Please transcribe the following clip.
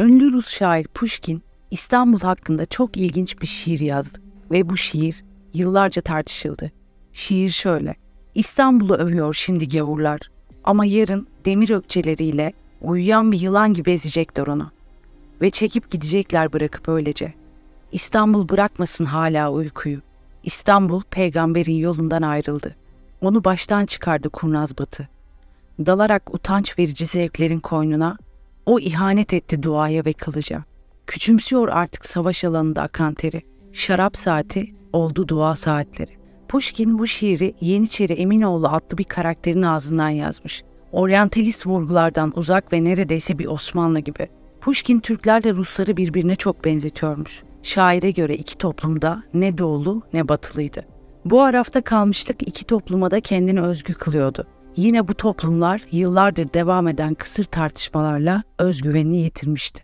Ünlü Rus şair Pushkin İstanbul hakkında çok ilginç bir şiir yazdı ve bu şiir yıllarca tartışıldı. Şiir şöyle. İstanbul'u övüyor şimdi gavurlar ama yarın demir ökçeleriyle uyuyan bir yılan gibi ezecekler onu. Ve çekip gidecekler bırakıp öylece. İstanbul bırakmasın hala uykuyu. İstanbul peygamberin yolundan ayrıldı. Onu baştan çıkardı kurnaz batı. Dalarak utanç verici zevklerin koynuna, o ihanet etti duaya ve kılıca. Küçümsüyor artık savaş alanında akan teri. Şarap saati oldu dua saatleri. Pushkin bu şiiri Yeniçeri Eminoğlu adlı bir karakterin ağzından yazmış. Oryantalist vurgulardan uzak ve neredeyse bir Osmanlı gibi. Pushkin Türklerle Rusları birbirine çok benzetiyormuş. Şaire göre iki toplumda ne doğulu ne batılıydı. Bu arafta kalmışlık iki topluma da kendini özgü kılıyordu. Yine bu toplumlar yıllardır devam eden kısır tartışmalarla özgüvenini yitirmişti.